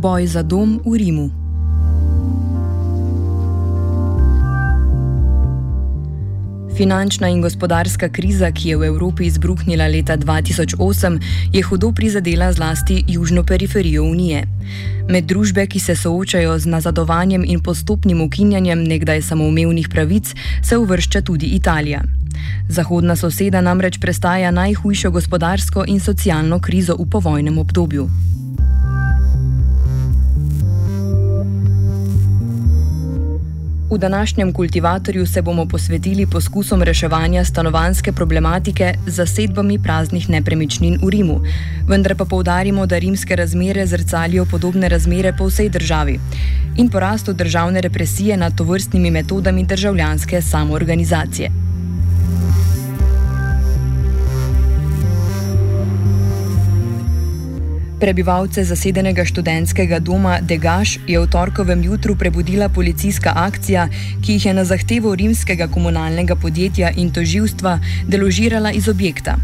Boj za dom v Rimu. Finančna in gospodarska kriza, ki je v Evropi izbruhnila leta 2008, je hudo prizadela zlasti južno periferijo Unije. Med družbe, ki se soočajo z nazadovanjem in postopnim ukinjanjem nekdaj samoumevnih pravic, se uvršča tudi Italija. Zahodna soseda namreč prestaja najhujšo gospodarsko in socialno krizo v povojnem obdobju. V današnjem kultivatorju se bomo posvetili poskusom reševanja stanovanske problematike z zasedbami praznih nepremičnin v Rimu, vendar pa poudarimo, da rimske razmere zrcalijo podobne razmere po vsej državi in porastu državne represije nad tovrstnimi metodami državljanske samoorganizacije. Prebivalce zasedenega študentskega doma Degaš je v torkovem jutru prebudila policijska akcija, ki jih je na zahtevo rimskega komunalnega podjetja in toživstva deložirala iz objekta.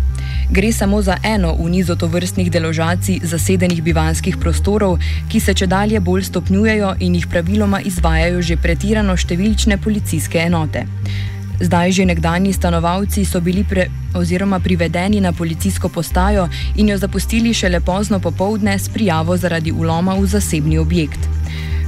Gre samo za eno v nizu tovrstnih deložacij zasedenih bivanskih prostorov, ki se če dalje bolj stopnjujejo in jih praviloma izvajajo že pretirano številčne policijske enote. Zdaj že nekdani stanovalci so bili pre, oziroma privedeni na policijsko postajo in jo zapustili šele pozno popovdne s prijavo zaradi uloma v zasebni objekt.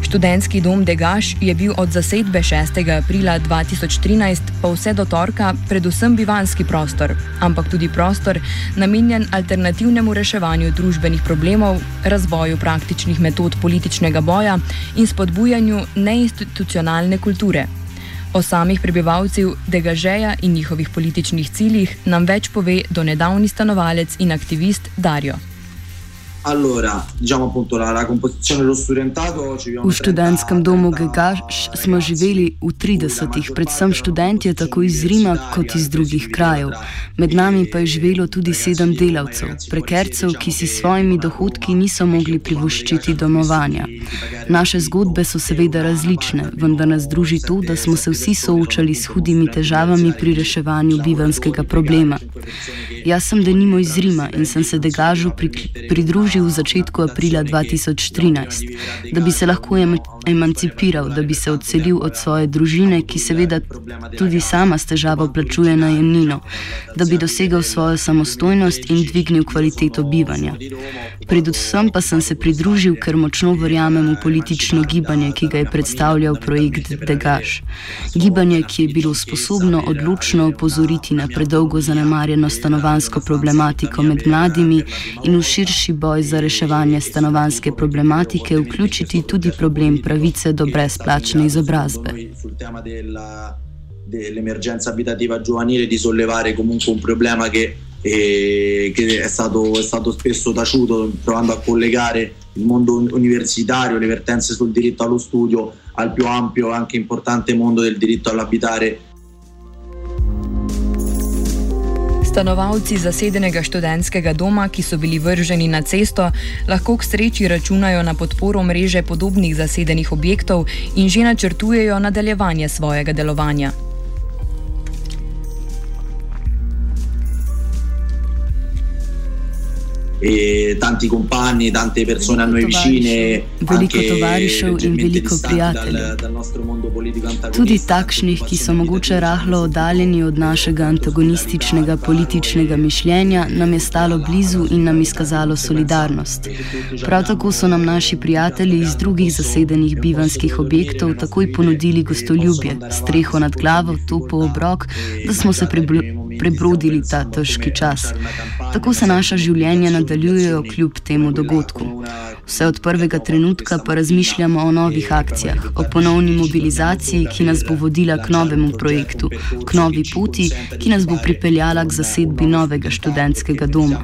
Študentski dom Degaš je bil od zasedbe 6. aprila 2013 pa vse do torka predvsem bivanski prostor, ampak tudi prostor namenjen alternativnemu reševanju družbenih problemov, razvoju praktičnih metod političnega boja in spodbujanju neinstitucionalne kulture. O samih prebivalcih Degažeja in njihovih političnih ciljih nam več pove donedavni stanovalec in aktivist Dario. Allora, diciamo appunto la, la composizione dello studentato. V študentskem domu Gegaš smo živeli v 30-ih, predvsem študentje tako iz Rima kot iz drugih krajev. Med nami pa je živelo tudi sedem delavcev, prekercev, ki si s svojimi dohodki niso mogli privoščiti domovanja. Naše zgodbe so seveda različne, vendar nas druži to, da smo se vsi soočali s hudimi težavami pri reševanju bivanskega problema. Jaz sem denimo iz Rima in sem se Degažu pridružil v začetku aprila 2013, da bi se lahko emancipiral, da bi se odselil od svoje družine, ki seveda tudi sama s težavo plačuje najemnino, da bi dosegel svojo samostojnost in dvignil kvaliteto bivanja. Predvsem pa sem se pridružil, ker močno verjamem v politično gibanje, ki ga je predstavljal projekt Degaš. Gibanje, ki je bilo sposobno odločno opozoriti na predolgo zanemarjeno stanovansko problematiko med mladimi in v širši boj za reševanje stanovanske problematike vključiti tudi problem pravice do brezplačne izobrazbe. Dell'emergenza abitativa giovanile di sollevare comunque un problema che, eh, che è, stato, è stato spesso taciuto, provando a collegare il mondo universitario, le vertenze sul diritto allo studio, al più ampio e anche importante mondo del diritto all'abitare Stanovalci zasedenega študentskega doma, ki so bili vrženi na cesto, lahko k sreči računajo na podporo mreže podobnih zasedenih objektov in že načrtujejo nadaljevanje svojega delovanja. Tanti compagni, tante persone a noi vicine, veliko tovarišev in veliko prijateljev. Tudi takšnih, ki so mogoče rahlo oddaljeni od našega antagonističnega političnega mišljenja, nam je stalo blizu in nam izkazalo solidarnost. Prav tako so nam naši prijatelji iz drugih zasedenih bivanskih objektov takoj ponudili gostoljubje, streho nad glavo, topo obrok, da smo se prebrodili ta težki čas. Tako se naša življenja nadaljujejo kljub temu dogodku. Vse od prvega trenutka pa razmišljamo o novih akcijah, o ponovni mobilizaciji, ki nas bo vodila k novemu projektu, k novi poti, ki nas bo pripeljala k zasedbi novega študentskega doma.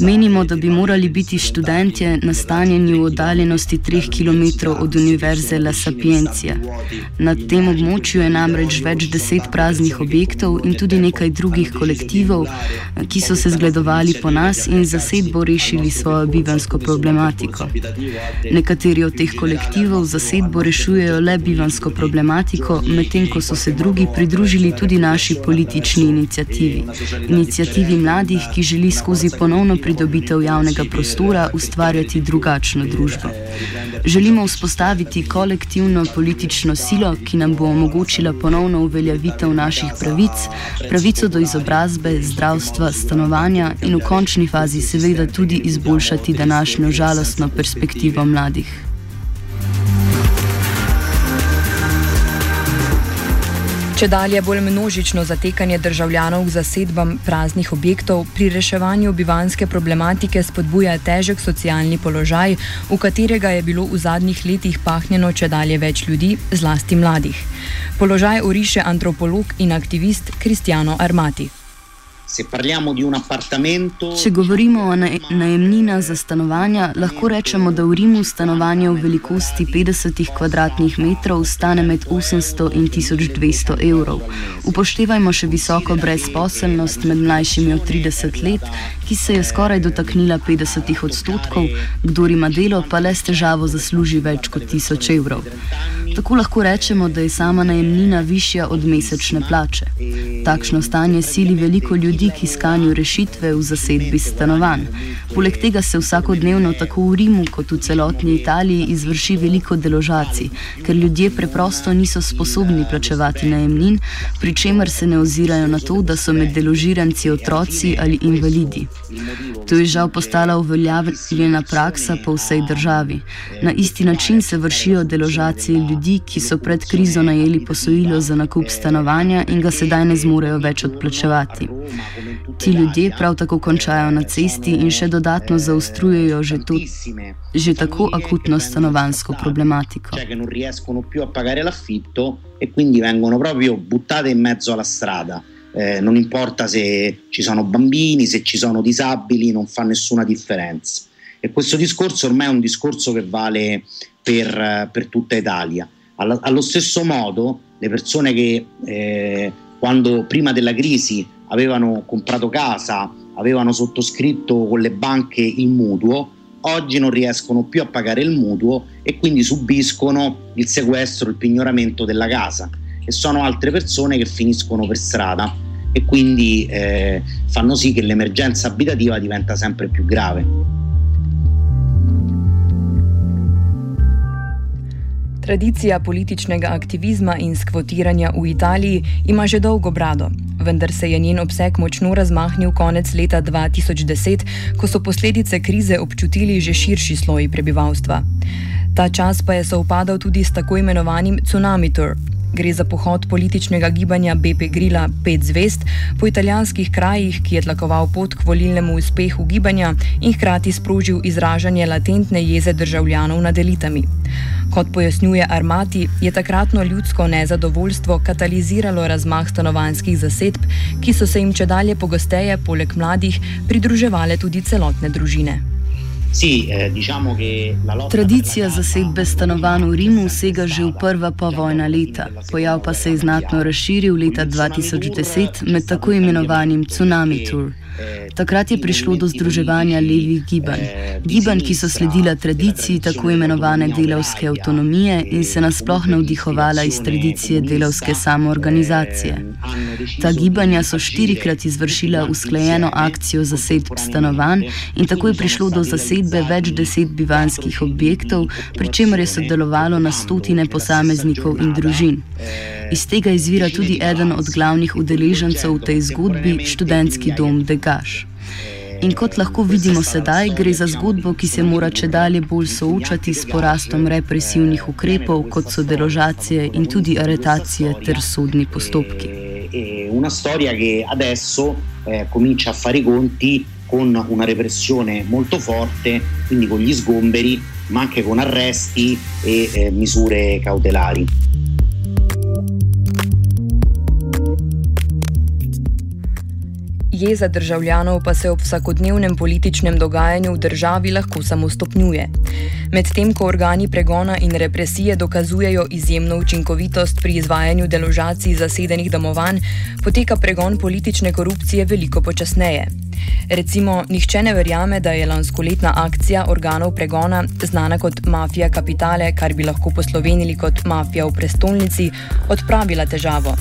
Menimo, da bi morali biti študentje nastanjeni v oddaljenosti 3 km od Univerze La Sapientia. Na tem območju je namreč več deset praznih objektov in tudi nekaj drugih kolektivov, ki so se zgledovali po nas in zasedbo rešili svojo bivansko problematiko. Nekateri od teh kolektivov zasedbo rešujejo le bivansko problematiko, medtem ko so se drugi pridružili tudi naši politični inicijativi. Inicijativi mladih, ki želi skozi ponovno pridobitev javnega prostora ustvarjati drugačno družbo. Želimo vzpostaviti kolektivno politično silo, ki nam bo omogočila ponovno uveljavitev naših pravic, pravico do izobrazbe, zdravstva, stanovanja in v končni fazi seveda tudi izboljšati današnjo žalostno perspektivo mladih. Če dalje bolj množično zatekanje državljanov k zasedbam praznih objektov pri reševanju bivanske problematike spodbuja težek socialni položaj, v katerega je bilo v zadnjih letih pahnjeno če dalje več ljudi, zlasti mladih. Položaj uriše antropolog in aktivist Kristjano Armati. Če govorimo o najemninah za stanovanja, lahko rečemo, da v Rimu stanovanje v velikosti 50 km2 stane med 800 in 1200 evrov. Upoštevajmo še visoko brezposelnost med mlajšimi od 30 let, ki se je skoraj dotaknila 50 odstotkov, kdo ima delo, pa le s težavo zasluži več kot 1000 evrov. Tako lahko rečemo, da je sama najemnina višja od mesečne plače. Takšno stanje sili veliko ljudi, ki iskanju rešitve v zasedbi stanovanj. Poleg tega se vsakodnevno tako v Rimu kot v celotni Italiji izvrši veliko deložacij, ker ljudje preprosto niso sposobni plačevati najemnin, pri čemer se ne ozirajo na to, da so med deložiranci otroci ali invalidi. To je žal postala uveljavljena praksa po vsej državi. Na isti način se vršijo deložacije ljudi ljudi, ki so pred krizo najeli posojilo za nakup stanovanja in ga sedaj ne zmorejo več odplačevati. Ti ljudje prav tako končajo na cesti in še dodatno zaostrujejo že, to, že tako akutno stanovansko problematiko. E quindi vengono proprio buttate in mezzo alla strada. Eh, non importa se ci sono bambini, se ci sono disabili, non fa nessuna differenza. E questo discorso ormai è un discorso che vale per, per tutta Italia. Allo, allo, stesso modo, le persone che eh, quando prima della crisi avevano comprato casa, avevano sottoscritto con le banche il mutuo, oggi non riescono più a pagare il mutuo e quindi subiscono il sequestro, il pignoramento della casa. E sono altre persone che finiscono per strada e quindi eh, fanno sì che l'emergenza abitativa diventa sempre più grave. Tradicija političnega aktivizma in skvotiranja v Italiji ima že dolgo brado, vendar se je njen obseg močno razmahnil konec leta 2010, ko so posledice krize občutili že širši sloji prebivalstva. Ta čas pa je sovpadal tudi s tako imenovanim tsunami tour, Gre za pohod političnega gibanja BP Grila 5 zvest po italijanskih krajih, ki je tlakoval pot k volilnemu uspehu gibanja in hkrati sprožil izražanje latentne jeze državljanov nad elitami. Kot pojasnjuje Armati, je takratno ljudsko nezadovoljstvo kataliziralo razmah stanovanjskih zasedb, ki so se jim če dalje pogosteje, poleg mladih, pridruževale tudi celotne družine. Eh, Tradicija zasedbe stanovanj v Rimu sega že v prva povojna leta. Pojav pa se je znatno razširil leta 2010 med tako imenovanim Tsunami Tour. Takrat je prišlo do združevanja levih gibanj. Gibanj, ki so sledila tradiciji tako imenovane delavske avtonomije in se nasploh navdihovala iz tradicije delavske samoorganizacije. Ta gibanja so štirikrat izvršila usklajeno akcijo zasedb stanovanj in tako je prišlo do zasedbe več deset bivanskih objektov, pri čemer je sodelovalo na stotine posameznikov in družin. Iz tega izvira tudi eden od glavnih udeležencev v tej zgodbi, študentski dom Degaš. In kot lahko vidimo sedaj, gre za zgodbo, ki se mora če dalje bolj soočati s porastom represivnih ukrepov, kot so deložacije in tudi aretacije ter sodni postopki. Una storia che adesso eh, comincia a fare i conti con una repressione molto forte, quindi con gli sgomberi, ma anche con arresti e eh, misure cautelari. Jeza državljanov pa se ob vsakodnevnem političnem dogajanju v državi lahko samo stopnjuje. Medtem ko organi pregona in represije dokazujejo izjemno učinkovitost pri izvajanju deložacij zasedenih domovanj, poteka pregon politične korupcije veliko počasneje. Recimo, nihče ne verjame, da je lanskoletna akcija organov pregona, znana kot mafija kapitale, kar bi lahko poslovenili kot mafija v prestolnici, odpravila težavo.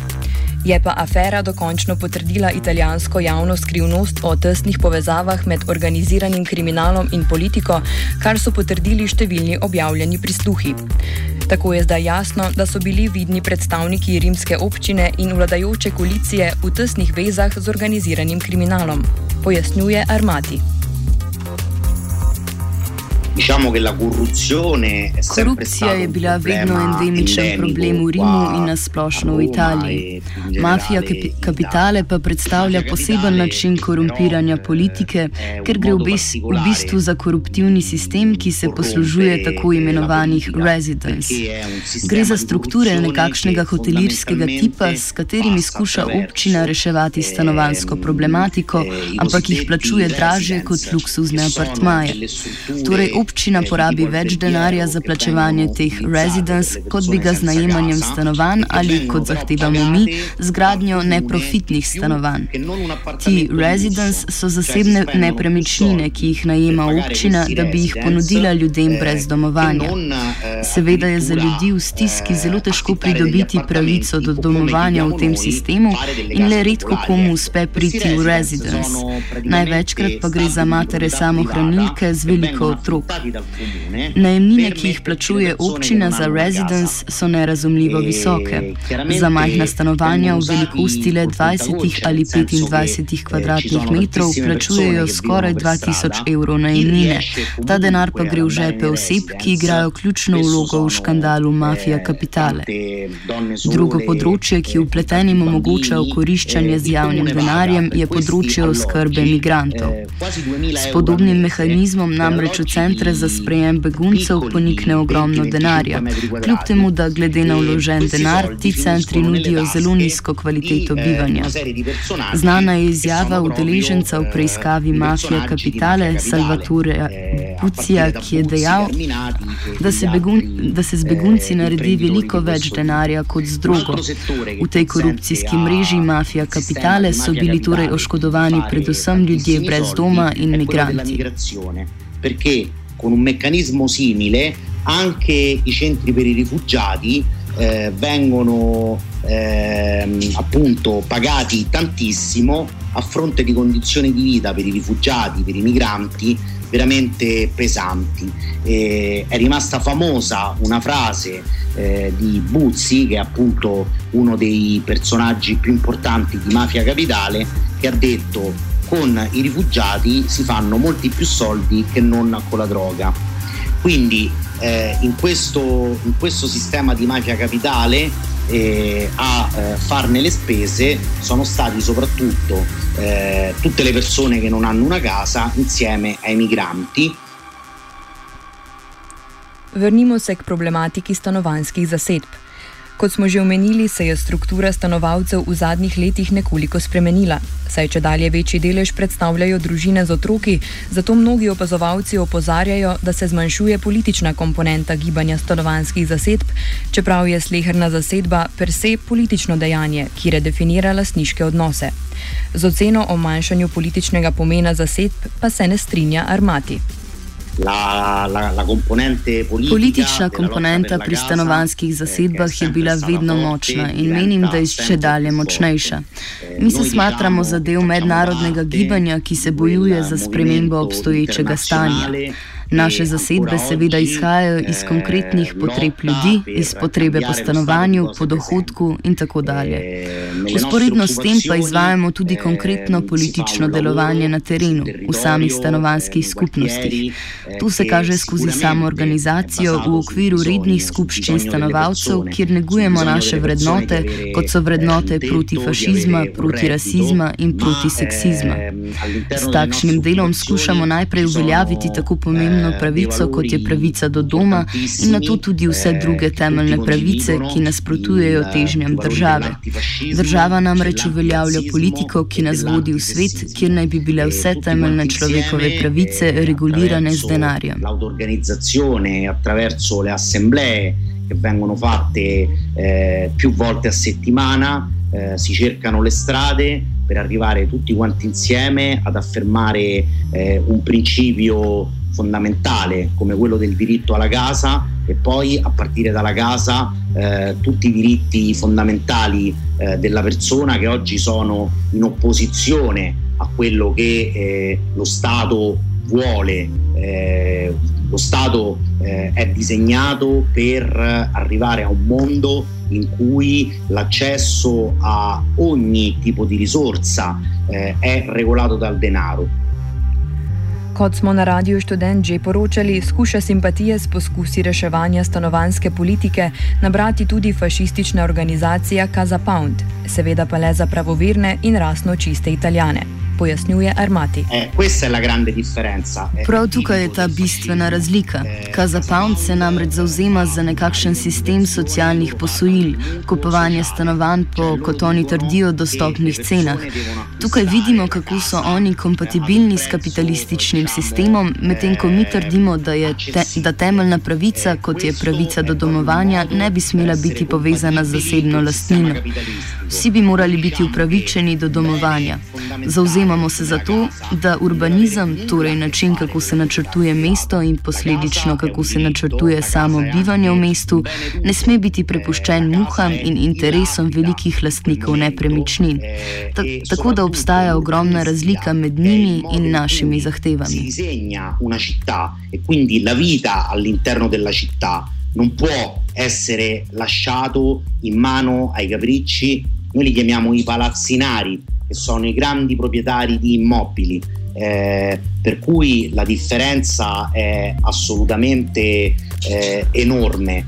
Je pa afera dokončno potrdila italijansko javno skrivnost o tesnih povezavah med organiziranim kriminalom in politiko, kar so potrdili številni objavljeni prisluhi. Tako je zdaj jasno, da so bili vidni predstavniki rimske občine in vladajoče koalicije v tesnih vezah z organiziranim kriminalom, pojasnjuje Armati. Diciamo che la corruzione è Korupcija je bila vedno endemičen problem v Rimu in nasplošno v Italiji. Mafija kapitale pa predstavlja poseben način korumpiranja politike, ker gre v bistvu za koruptivni sistem, ki se poslužuje tako imenovanih residence. Gre za strukture nekakšnega hotelirskega tipa, s katerimi skuša občina reševati stanovansko problematiko, ampak jih plačuje dražje kot luksuzne apartmaje. Torej, občina porabi več denarja za plačevanje teh residence, kot bi ga z najemanjem stanovanj ali, kot zahtevamo mi, z gradnjo neprofitnih stanovanj. Ti residence so zasebne nepremičnine, ki jih najema občina, da bi jih ponudila ljudem brez domovanja. Seveda je za ljudi v stiski zelo težko pridobiti pravico do domovanja v tem sistemu in le redko komu uspe priti v residence. Največkrat pa gre za matere samohranilke z veliko otrok. Najemnine, ki jih plačuje občina za residence, so nerazumljivo visoke. Za majhna stanovanja v velikosti le 20 ali 25 kvadratnih metrov plačujejo skoraj 2000 evrov najemnine. Ta denar pa gre v žepe oseb, ki igrajo ključno vlogo v škandalu mafija kapitale. Drugo področje, ki vpletenim omogoča okoriščanje z javnim denarjem, je področje oskrbe migrantov. S podobnim mehanizmom namreč v centru centre za sprejem beguncev ponikne ogromno denarja. Kljub temu, da glede na vložen denar ti centri nudijo zelo nizko kvaliteto bivanja. Znana je izjava udeleženca v preiskavi mafije kapitale Salvatore Pucija, ki je dejal, da se, begun, da se z begunci naredi veliko več denarja kot z drogo. V tej korupcijski mreži mafija kapitale so bili torej oškodovani predvsem ljudje brez doma in migranti. Perché con un meccanismo simile anche i centri per i rifugiati eh, vengono eh, appunto pagati tantissimo a fronte di condizioni di vita per i rifugiati, per i migranti veramente pesanti. Eh, è rimasta famosa una frase eh, di Buzzi, che è appunto uno dei personaggi più importanti di Mafia Capitale, che ha detto con i rifugiati si fanno molti più soldi che non con la droga. Quindi eh, in, questo, in, questo, sistema di mafia capitale eh, a eh, farne le spese sono stati soprattutto eh, tutte le persone che non hanno una casa insieme ai migranti. Vrnimo se k problematiki stanovanjskih zasedb. Kot smo že omenili, se je struktura stanovalcev v zadnjih letih nekoliko spremenila. Saj če dalje večji delež predstavljajo družine z otroki, zato mnogi opazovalci opozarjajo, da se zmanjšuje politična komponenta gibanja stanovanskih zasedb, čeprav je sleherna zasedba per se politično dejanje, ki redefinira lasniške odnose. Z oceno o manjšanju političnega pomena zasedb pa se ne strinja armati. La, la, la Politična komponenta pri stanovanskih zasedbah je bila vedno močna in menim, da je še dalje močnejša. Mi se smatramo za del mednarodnega gibanja, ki se bojuje za spremembo obstoječega stanja. Naše zasedbe seveda izhajajo iz konkretnih potreb ljudi, iz potrebe po stanovanju, po dohodku in tako dalje. Usporedno s tem pa izvajamo tudi konkretno politično delovanje na terenu, v samih stanovanskih skupnostih. Tu se kaže skozi samo organizacijo v okviru rednih skupščin stanovalcev, kjer negujemo naše vrednote, kot so vrednote proti fašizma, proti rasizma in proti seksizma. S takšnim delom skušamo najprej uveljaviti tako pomembno temeljno pravico, kot je pravica do doma, in na to tudi vse druge temeljne pravice, ki nasprotujejo težnjam države. Država namreč uveljavlja politiko, ki nas vodi v svet, kjer naj bi bile vse temeljne človekove pravice regulirane z denarjem. Che vengono fatte eh, più volte a settimana, eh, si cercano le strade per arrivare tutti quanti insieme ad affermare eh, un principio fondamentale come quello del diritto alla casa e poi a partire dalla casa eh, tutti i diritti fondamentali eh, della persona che oggi sono in opposizione a quello che eh, lo Stato vuole. Eh, lo Stato eh, è disegnato per arrivare a un mondo in cui l'accesso a ogni tipo di risorsa eh, è regolato dal denaro Kot smo na radiju študent že poročali, skuša simpatije s poskusi reševanja stanovanske politike nabrati tudi fašistična organizacija Casa Pound, seveda pa le za pravoverne in rasno čiste italijane pojasnjuje Armati. Eh, eh, Prav tukaj je ta bistvena razlika. Kaza Pound se namreč zauzema za nekakšen sistem socialnih posojil, kupovanje stanovanj po, kot oni trdijo, dostopnih cenah. Tukaj vidimo, kako so oni kompatibilni s kapitalističnim sistemom, medtem ko mi trdimo, da, te, da temeljna pravica, kot je pravica do domovanja, ne bi smela biti povezana z zasebno lastnino. Vsi bi morali biti upravičeni do domovanja. Zauzemamo se za to, da urbanizem, torej način, kako se načrtuje mesto in posledično kako se načrtuje samo bivanje v mestu, ne sme biti prepuščen muham in interesom velikih lastnikov nepremičnin. Ta, tako da obstaja ogromna razlika med njimi in našimi zahtevami. Non può essere lasciato in mano ai capricci noi li chiamiamo i palazzinari, che sono i grandi proprietari di immobili, eh, per cui la differenza è assolutamente eh, enorme.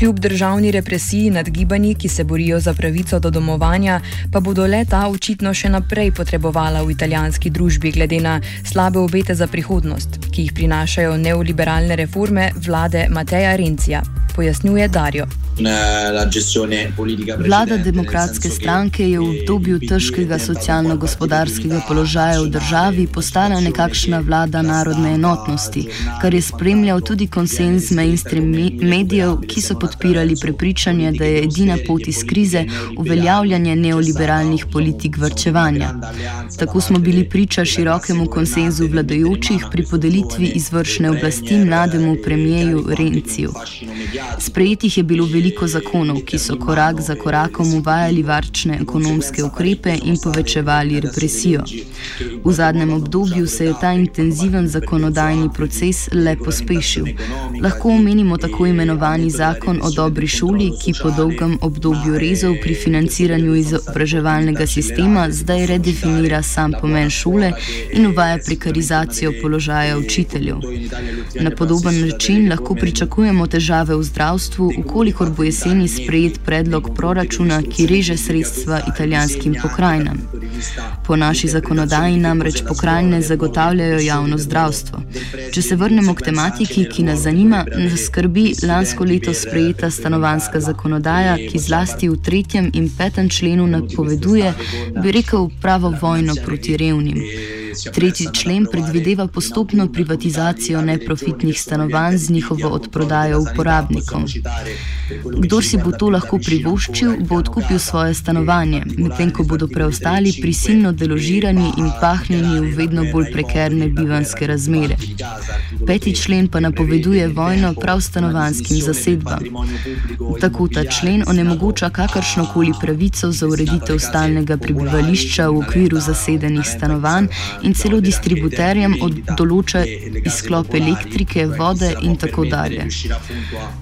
Kljub državni represiji nad gibanji, ki se borijo za pravico do domovanja, pa bodo leta očitno še naprej potrebovala v italijanski družbi, glede na slabe obete za prihodnost, ki jih prinašajo neoliberalne reforme vlade Mateja Rencija, pojasnjuje Darjo. Vlada demokratske stranke je v obdobju težkega socialno-gospodarskega položaja v državi postala nekakšna vlada narodne enotnosti, kar je spremljal tudi konsens mainstream medijev, ki so podpirali prepričanje, da je edina pot iz krize uveljavljanje neoliberalnih politik vrčevanja. Tako smo bili priča širokemu konsenzu vladajočih pri podelitvi izvršne oblasti mlademu premijeju Renciju. Sprejetih je bilo veliko zakonov, ki so korak za korakom uvajali varčne ekonomske ukrepe in povečevali represijo. V zadnjem obdobju se je ta intenziven zakonodajni proces le pospešil. Lahko omenimo tako imenovani zakon o dobri šoli, ki po dolgem obdobju rezov pri financiranju izobraževalnega sistema zdaj redefinira sam pomen šole in uvaja prekarizacijo položaja učiteljev. Na podoben način lahko pričakujemo težave v zdravstvu, ukolikor bo jeseni sprejet predlog proračuna, ki reže sredstva italijanskim pokrajinam. Po naši zakonodaji namreč pokrajine zagotavljajo javno zdravstvo. Če se vrnemo k tematiki, ki nas zanima, nas skrbi lansko leto sprejeta stanovanska zakonodaja, ki zlasti v tretjem in petem členu napoveduje, bi rekel, pravo vojno proti revnim. Tretji člen predvideva postopno privatizacijo neprofitnih stanovanj z njihovo odprodajo uporabnikom. Kdor si bo to lahko privoščil, bo odkupil svoje stanovanje, medtem ko bodo preostali prisilno deložirani in pahnjeni v vedno bolj prekerne bivanske razmere. Peti člen pa napoveduje vojno prav stanovanskim zasedbam. Tako ta člen onemogoča kakršno koli pravico za ureditev stalnega prebivališča v okviru zasedenih stanovanj in celo distributerjem določa izklop elektrike, vode in tako dalje.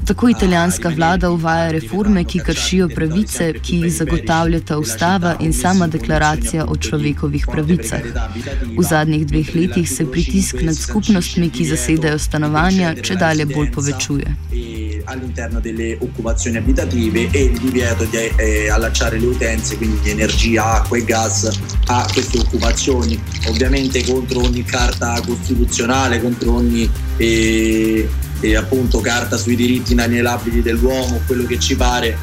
Tako italijanska vlada uvaja reforme, ki kršijo pravice, ki jih zagotavljata ustava in sama deklaracija o človekovih pravicah. V zadnjih dveh letih se pritisk nad skupnostmi, ki zasedajo stanovanja, če dalje bolj povečuje. All'interno delle occupazioni abitative e il divieto di eh, allacciare le utenze, quindi di energia, acqua e gas a queste occupazioni, ovviamente contro ogni carta costituzionale, contro ogni eh, eh, appunto carta sui diritti inalienabili dell'uomo, quello che ci pare,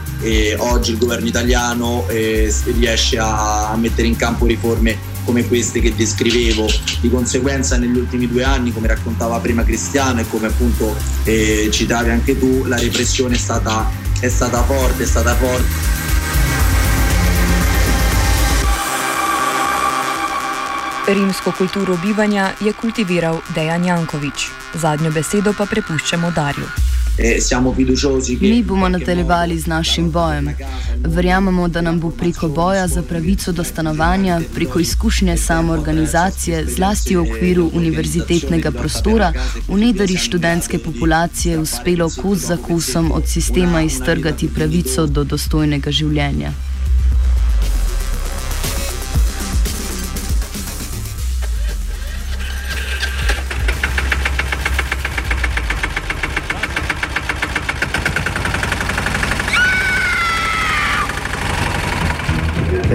oggi il governo italiano eh, riesce a, a mettere in campo riforme come queste che descrivevo. Di conseguenza negli ultimi due anni, come raccontava prima Cristiano e come appunto eh, citavi anche tu, la repressione è stata, è stata forte, è stata forte. Rimsko kulturo bivanja je kultiviral Dejan Jankovič. Zadnjo besedo pa prepuščamo Darju. Eh, Mi bomo nadaljevali z našim bojem. Verjamemo, da nam bo preko boja za pravico do stanovanja, preko izkušnje samoorganizacije, zlasti v okviru univerzitetnega prostora, v nedari študentske populacije uspelo kos za kosom od sistema iztrgati pravico do dostojnega življenja.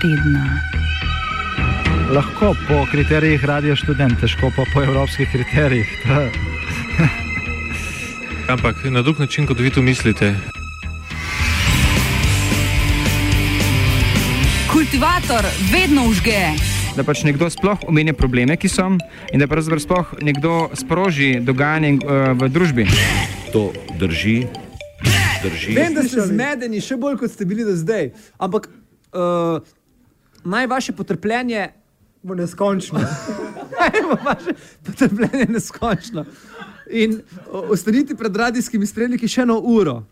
tedna. Lahko po kriterijih radio študent, težko pa po evropskih kriterijih. Ampak na drug način, kot vi to mislite. Kultivator vedno užge. Da pač nekdo sploh omenja probleme, ki so, in da pravzaprav sploh nekdo sproži dogajanje uh, v družbi. To drži. drži. Vem, da ste zmedeni, še bolj kot ste bili do zdaj. Ampak uh, naj vaše potrpljenje bo neskončno. naj bo vaše potrpljenje neskončno. In ostanite pred radijskimi spremniki še eno uro.